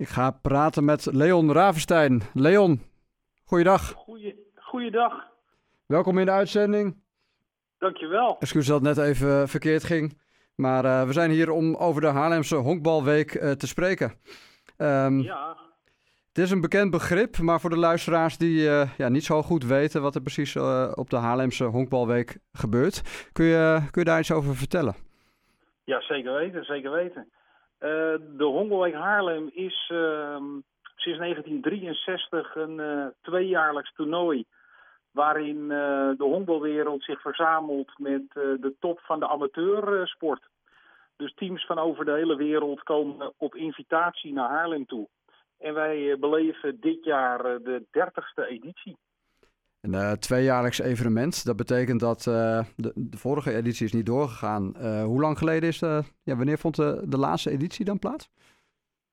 Ik ga praten met Leon Ravenstein. Leon, goeiedag. Goeie, goeiedag. Welkom in de uitzending. Dankjewel. Excuus dat het net even verkeerd ging. Maar uh, we zijn hier om over de Haarlemse Honkbalweek uh, te spreken. Um, ja. Het is een bekend begrip, maar voor de luisteraars die uh, ja, niet zo goed weten wat er precies op de Haarlemse Honkbalweek gebeurt, kun je, kun je daar iets over vertellen? Ja, zeker weten, zeker weten. Uh, de Honkbalweek Haarlem is uh, sinds 1963 een uh, tweejaarlijks toernooi waarin uh, de honkbalwereld zich verzamelt met de top van de amateursport. Dus teams van over de hele wereld komen op invitatie naar Haarlem toe. En wij beleven dit jaar de dertigste editie. Een uh, tweejaarlijks evenement. Dat betekent dat uh, de, de, vorige editie is niet doorgegaan. Uh, hoe lang geleden is de, ja, wanneer vond de, de laatste editie dan plaats?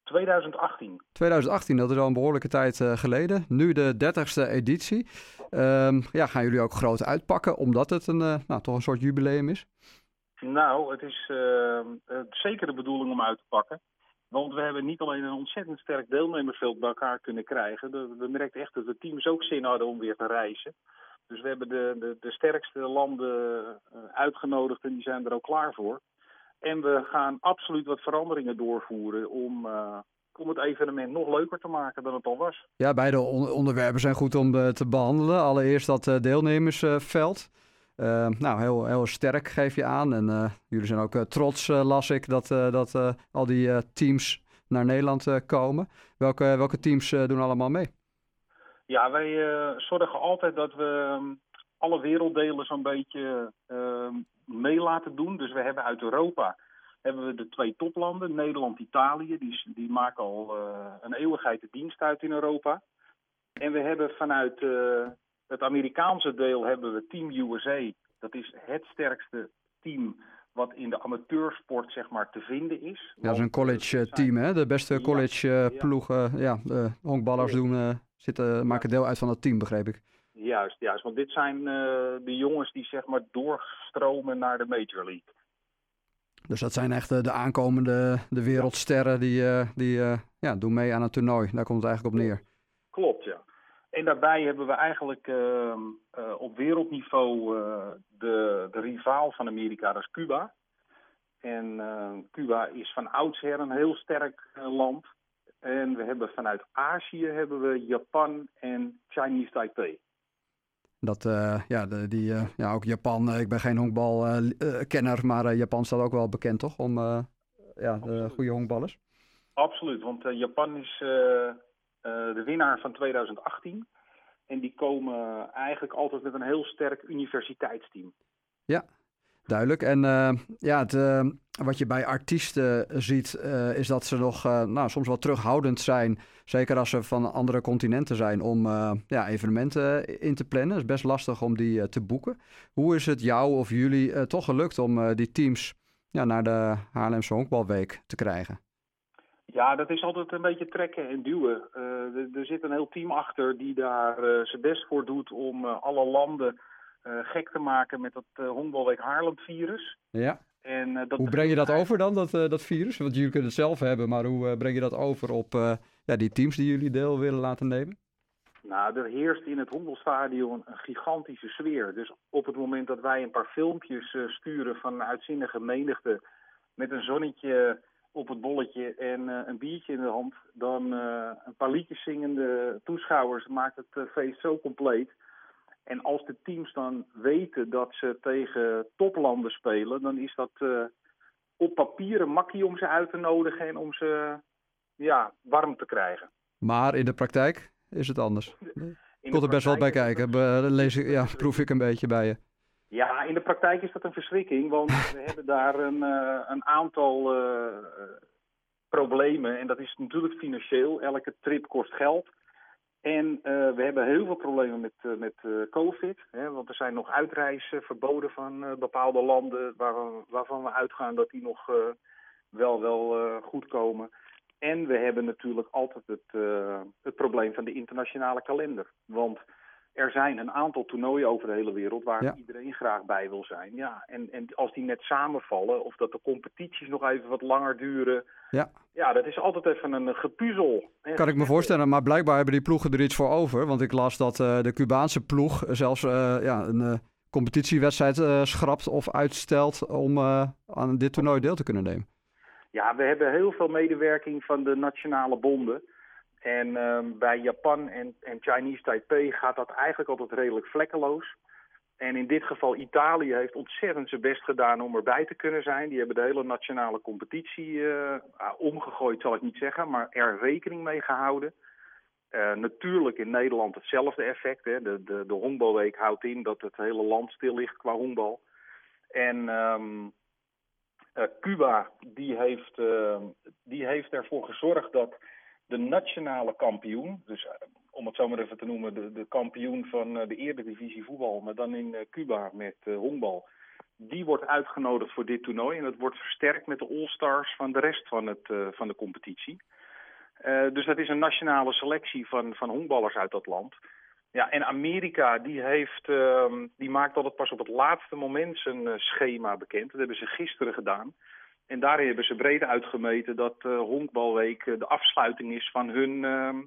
2018. 2018, dat is al een behoorlijke tijd geleden. Nu de dertigste editie. Um, ja, gaan jullie ook groot uitpakken, omdat het een, nou, toch een soort jubileum is? Nou, het is zeker de bedoeling om uit te pakken. Want we hebben niet alleen een ontzettend sterk deelnemersveld bij elkaar kunnen krijgen. We merkten echt dat de teams ook zin hadden om weer te reizen. Dus we hebben de, de, de sterkste landen eh, uitgenodigd en die zijn er ook klaar voor. En we gaan absoluut wat veranderingen doorvoeren om, uh, om het evenement nog leuker te maken dan het al was. Ja, beide onderwerpen zijn goed om uh, te behandelen. Allereerst dat deelnemersveld. Uh, nou, heel, heel sterk geef je aan. En uh, jullie zijn ook uh, trots, las ik, dat, dat al die teams naar Nederland komen. Welke, welke teams doen allemaal mee? Ja, wij zorgen altijd dat we um, alle werelddelen zo'n beetje ehm, mee laten doen. Dus we hebben uit Europa hebben we de twee toplanden, Nederland, Italië. Die, die maken al een eeuwigheid de dienst uit in Europa. En we hebben vanuit het Amerikaanse deel hebben we Team USA. Dat is het sterkste team wat in de amateursport zeg maar te vinden is. Ja, dat is een college eh, team hè? De beste college ja, uh, ploegen, ja, de honkballers doen, uh, zitten, maken deel uit van dat team, begreep ik. Juist, juist. Want dit zijn de jongens die zeg maar doorstromen naar de Major League. Dus dat zijn echt de aankomende de wereldsterren die, die ja, doen mee aan het toernooi. Daar komt het eigenlijk op neer. Daarbij hebben we eigenlijk uh, uh, op wereldniveau uh, de, de rivaal van Amerika, dat is Cuba. En Cuba is van oudsher een heel sterk land. En we hebben vanuit Azië hebben we Japan en Chinese Taipei. Dat, ja, de, die, ja, ook Japan, ik ben geen honkbalkenner, maar Japan staat ook wel bekend toch om ja, de goede honkballers? Absoluut, want Japan is eh, de winnaar van 2018. En die komen eigenlijk altijd met een heel sterk universiteitsteam. Ja, duidelijk. En uh, ja, het, uh, wat je bij artiesten ziet, uh, is dat ze nog nou, soms wel terughoudend zijn. Zeker als ze van andere continenten zijn om ja, evenementen in te plannen. Het is best lastig om die te boeken. Hoe is het jou of jullie toch gelukt om die teams ja, naar de Haarlemse Honkbalweek te krijgen? Ja, dat is altijd een beetje trekken en duwen. Uh, er zit een heel team achter die daar uh, zijn best voor doet om uh, alle landen gek te maken met dat Honkbalweek Haarlem-virus. Ja. En, dat hoe breng je dat over dan, dat, dat virus? Want jullie kunnen het zelf hebben, maar hoe breng je dat over op ja, die teams die jullie deel willen laten nemen? Nou, er heerst in het Hondelstadion een gigantische sfeer. Dus op het moment dat wij een paar filmpjes sturen van een uitzinnige menigte met een zonnetje op het bolletje en uh, een biertje in de hand, dan uh, een paar liedjes zingende toeschouwers maakt het uh, feest zo compleet. En als de teams dan weten dat ze tegen toplanden spelen, dan is dat op papier een makkie om ze uit te nodigen en om ze ja, warm te krijgen. Maar in de praktijk is het anders. Komt er best wel bij kijken. Lees ik, ja, proef ik een beetje bij je. Ja, in de praktijk is dat een verschrikking, want we hebben daar een, uh, een aantal uh, problemen. En dat is natuurlijk financieel. Elke trip kost geld. En uh, we hebben heel veel problemen met, met COVID. Hè, want er zijn nog uitreizen verboden van bepaalde landen waar waarvan we uitgaan dat die nog wel, wel goed komen. En we hebben natuurlijk altijd het, het probleem van de internationale kalender. Want er zijn een aantal toernooien over de hele wereld waar iedereen graag bij wil zijn. Ja, en, en als die net samenvallen of dat de competities nog even wat langer duren. Ja, ja dat is altijd even een gepuzzel. Kan ik me voorstellen, maar blijkbaar hebben die ploegen er iets voor over. Want ik las dat uh, de Cubaanse ploeg zelfs uh, ja, een uh, competitiewedstrijd schrapt of uitstelt om aan dit toernooi deel te kunnen nemen. Ja, we hebben heel veel medewerking van de nationale bonden. En uh, bij Japan en, en Chinese Taipei gaat dat eigenlijk altijd redelijk vlekkeloos. En in dit geval Italië heeft ontzettend zijn best gedaan om erbij te kunnen zijn. Die hebben de hele nationale competitie uh, omgegooid, zal ik niet zeggen, maar er rekening mee gehouden. Uh, natuurlijk in Nederland hetzelfde effect. Hè. De, de, de honkbalweek houdt in dat het hele land stil ligt qua honkbal. En um, uh, Cuba die heeft, uh, die heeft ervoor gezorgd dat de nationale kampioen, dus uh, om het zo maar even te noemen, de, de kampioen van de Eredivisie voetbal, maar dan in Cuba met honkbal, die wordt uitgenodigd voor dit toernooi. En dat wordt versterkt met de All-Stars van de rest van, het, van de competitie. dus dat is een nationale selectie van, van honkballers uit dat land. Ja, en Amerika die heeft, uh, die maakt altijd pas op het laatste moment zijn schema bekend. Dat hebben ze gisteren gedaan. En daarin hebben ze breed uitgemeten dat uh, Honkbalweek uh, de afsluiting is van hun ehm,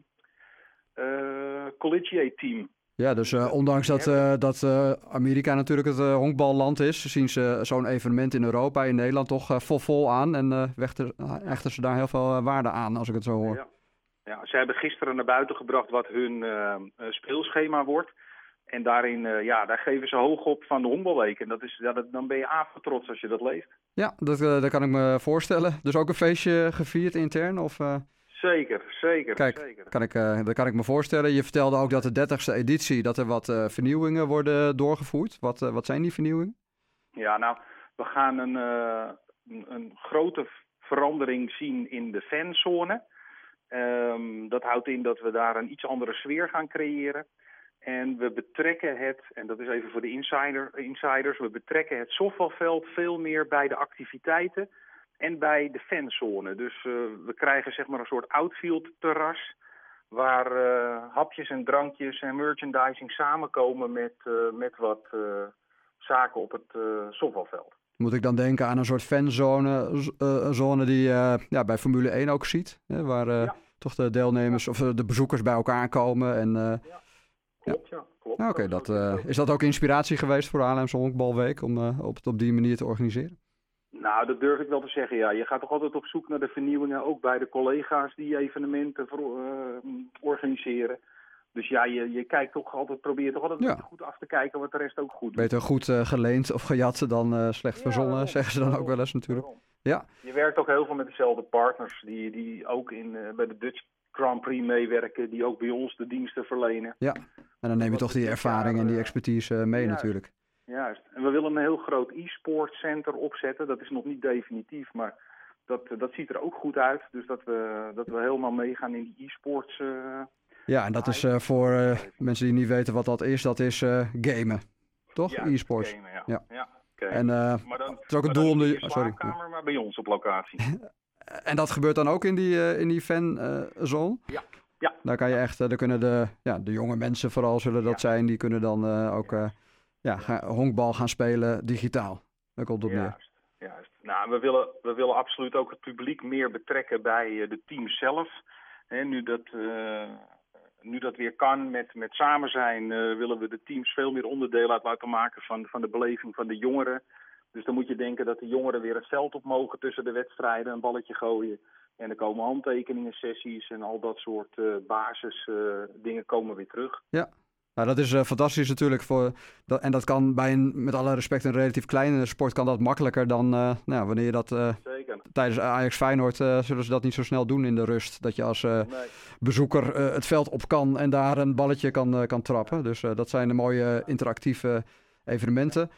collegiate team. Ja, dus ondanks dat, dat Amerika natuurlijk het honkballand is, zien ze zo'n evenement in Europa, in Nederland toch vol vol aan. En hechten ze daar heel veel waarde aan, als ik het zo hoor. Ja. Ja, ze hebben gisteren naar buiten gebracht wat hun uh, speelschema wordt. En daarin, uh, ja, daar geven ze hoog op van de honkbalweek. En dat is, ja, dat, dan ben je trots als je dat leest. Ja, dat, uh, dat kan ik me voorstellen. Dus ook een feestje gevierd intern? Of, Zeker, zeker. Kijk, zeker. Kan ik, dat kan ik me voorstellen. Je vertelde ook dat de 30ste editie, dat er wat vernieuwingen worden doorgevoerd. Wat, wat zijn die vernieuwingen? Ja, nou, we gaan een, een, een grote verandering zien in de fanzone. Um, dat houdt in dat we daar een iets andere sfeer gaan creëren. En we betrekken het, en dat is even voor de insider, insiders, we betrekken het softbalveld veel meer bij de activiteiten en bij de fanzone. Dus uh, we krijgen zeg maar een soort outfield terras waar uh, hapjes en drankjes en merchandising samenkomen met, uh, met wat zaken op het softbalveld. Moet ik dan denken aan een soort fanzone zone die uh, ja, bij Formule 1 ook ziet? Hè, waar ja. toch de deelnemers of de bezoekers bij elkaar komen. En, ja. Klopt, ja. klopt. Nou, Oké, dat, is dat ook inspiratie geweest voor de Haarlemse Honkbalweek om op het op die manier te organiseren? Nou, dat durf ik wel te zeggen, ja. Je gaat toch altijd op zoek naar de vernieuwingen, ook bij de collega's die evenementen voor, organiseren. Dus ja, je, je kijkt toch altijd, probeert toch altijd ja. goed af te kijken wat de rest ook goed doet. Beter goed uh, geleend of gejat dan uh, slecht ja, verzonnen, zeggen ze dan ook wel eens natuurlijk. Ja. Je werkt ook heel veel met dezelfde partners die, die ook in, bij de Dutch Grand Prix meewerken, die ook bij ons de diensten verlenen. Ja, en dan neem je toch die ervaring en die expertise mee juist, natuurlijk. Juist. En we willen een heel groot e-sport center opzetten. Dat is nog niet definitief, maar dat, dat ziet er ook goed uit. Dus dat we, dat we helemaal meegaan in die e-sports ja, en dat is uh, voor uh, mensen die niet weten wat dat is, dat is gamen. Toch? Ja, E-sports. Gamen, ja. ja. ja okay. En maar dan, het is ook het doel om de. Oh, sorry. maar bij ons op locatie. en dat gebeurt dan ook in die, in die fanzone? ja. Ja. Daar kan je echt, daar kunnen de, ja, de jonge mensen vooral zullen dat zijn, die kunnen dan ook ja, gaan, honkbal gaan spelen digitaal. Daar komt op neer. Juist, juist. Nou, we willen, we willen absoluut ook het publiek meer betrekken bij de teams zelf. He, nu dat nu dat weer kan met, met samen zijn, uh, willen we de teams veel meer onderdeel uit laten maken van, van de beleving van de jongeren. Dus dan moet je denken dat de jongeren weer het veld op mogen tussen de wedstrijden, een balletje gooien. En er komen handtekeningen, sessies en al dat soort uh, basisdingen uh, komen weer terug. Ja, nou, dat is uh, fantastisch natuurlijk. Voor, dat, en dat kan bij een, met alle respect, een relatief kleine sport kan dat makkelijker dan nou, wanneer je dat uh, tijdens Ajax Feyenoord zullen ze dat niet zo snel doen in de rust. Dat je als nee. bezoeker het veld op kan en daar een balletje kan, kan trappen. Dus dat zijn de mooie interactieve evenementen.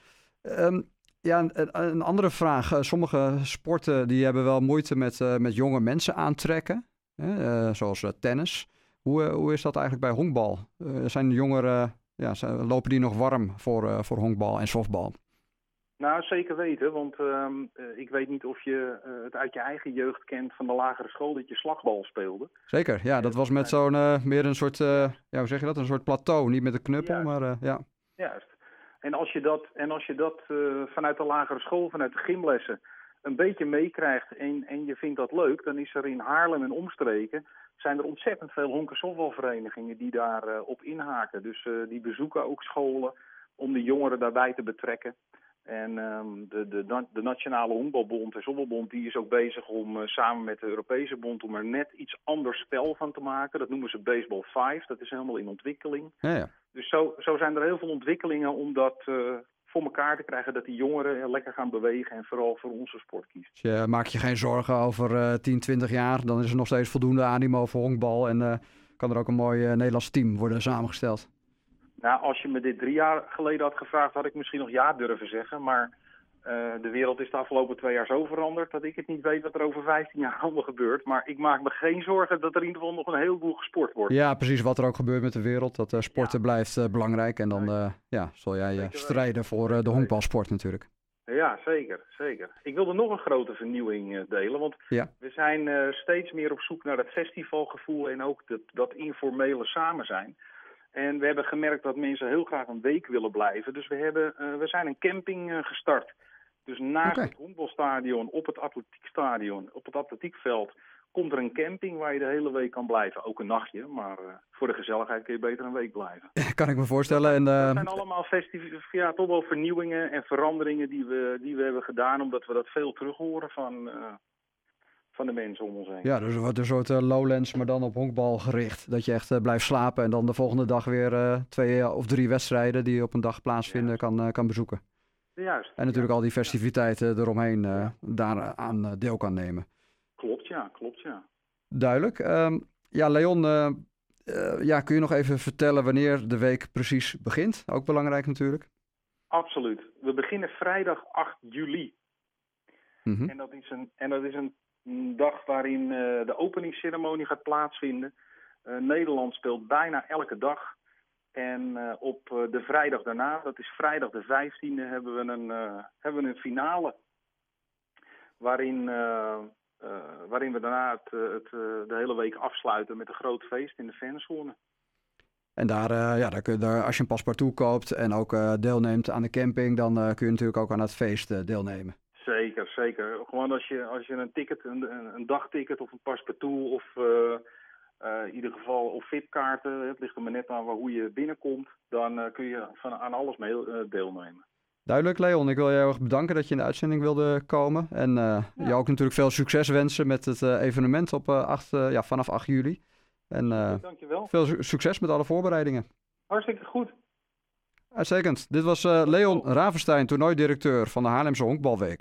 Um, ja, een, een, andere vraag. sommige sporten die hebben wel moeite met, met jonge mensen aantrekken. zoals tennis. Hoe, eh, hoe is dat eigenlijk bij honkbal? Zijn de jongeren, ja, lopen die nog warm voor, voor honkbal en softbal? Nou, zeker weten, want ehm, eh, ik weet niet of je eh, het uit je eigen jeugd kent van de lagere school dat je slagbal speelde. Zeker, ja, dat was met zo'n eh, meer een soort, eh, ja, hoe zeg je dat, een soort plateau, niet met een knuppel, Ja. maar eh, ja. En als je dat, en als je dat eh, vanuit de lagere school, vanuit de gymlessen, een beetje meekrijgt en, en je vindt dat leuk, dan is er in Haarlem en omstreken zijn er ontzettend veel honkersoftbalverenigingen die daar eh, op inhaken. Dus eh, die bezoeken ook scholen om de jongeren daarbij te betrekken. En ehm, de, de, de Nationale Honkbalbond en Zommelbond die is ook bezig om eh, samen met de Europese bond om er net iets anders spel van te maken. Dat noemen ze Baseball 5. Dat is helemaal in ontwikkeling. Ja, ja. Dus zo, zo zijn er heel veel ontwikkelingen om dat eh, voor elkaar te krijgen. Dat die jongeren eh, lekker gaan bewegen en vooral voor onze sport kiezen. Dus je maak je geen zorgen over eh 10, 20 jaar, dan is er nog steeds voldoende animo voor honkbal en eh, kan er ook een mooi eh, Nederlands team worden samengesteld. Nou, als je me dit drie jaar geleden had gevraagd, had ik misschien nog ja durven zeggen. Maar eh, de wereld is de afgelopen twee jaar zo veranderd dat ik het niet weet wat er over 15 jaar allemaal gebeurt. Maar ik maak me geen zorgen dat er in ieder geval nog een heleboel gesport wordt. Ja, precies wat er ook gebeurt met de wereld, dat eh, sporten blijft eh, belangrijk en dan ja, zal jij strijden voor de honkbalsport natuurlijk. Ja, zeker, zeker. Ik wilde nog een grote vernieuwing delen, want Ja. we zijn steeds meer op zoek naar dat festivalgevoel en ook dat, dat informele samen zijn. En we hebben gemerkt dat mensen heel graag een week willen blijven. Dus we, hebben, eh, we zijn een camping eh, gestart. Dus naast het honkbalstadion, op het atletiekstadion, op het atletiekveld, komt er een camping waar je de hele week kan blijven. Ook een nachtje, maar eh, voor de gezelligheid kun je beter een week blijven. kan ik me voorstellen. En, eh, Dat zijn allemaal ja, toch wel vernieuwingen en veranderingen die we, die we hebben gedaan, omdat we dat veel terug horen van, van de mensen om ons heen. ja, dus wordt een soort eh, lowlands, maar dan op honkbal gericht. Dat je echt eh, blijft slapen en dan de volgende dag weer eh, twee of drie wedstrijden die op een dag plaatsvinden kan, kan bezoeken. Juist. En natuurlijk Ja, al die festiviteiten eromheen daaraan deel kan nemen. Klopt, ja, klopt, ja. Duidelijk. Ehm, ja, Leon, ja, kun je nog even vertellen wanneer de week precies begint? Ook belangrijk natuurlijk. Absoluut. We beginnen vrijdag 8 juli. Mhm. En dat is een, en dat is een mm, dag waarin eh, de openingsceremonie gaat plaatsvinden. Eh, Nederland speelt bijna elke dag. En eh, op de vrijdag daarna, dat is vrijdag de 15e, hebben we een, hebben we een finale. Waarin, waarin we daarna het, het, de hele week afsluiten met een groot feest in de fanzone. En daar, ja, daar kun je, als je een paspartout koopt en ook deelneemt aan de camping, dan kun je natuurlijk ook aan het feest deelnemen. Zeker. Gewoon als je, als je een ticket, een, een, dagticket of een paspartout of eh, eh, in ieder geval of VIP-kaarten, het ligt er maar net aan waar, hoe je binnenkomt, dan eh, kun je van, aan alles mee eh, deelnemen. Duidelijk, Leon. Ik wil je heel erg bedanken dat je in de uitzending wilde komen. En eh Ja. jou ook natuurlijk veel succes wensen met het eh, evenement op, eh, 8, eh, ja, vanaf 8 juli. En eh, Dankjewel. veel su- succes met alle voorbereidingen. Hartstikke goed. Uitstekend. Dit was eh, Leon Ravenstein, toernooidirecteur van de Haarlemse Honkbalweek.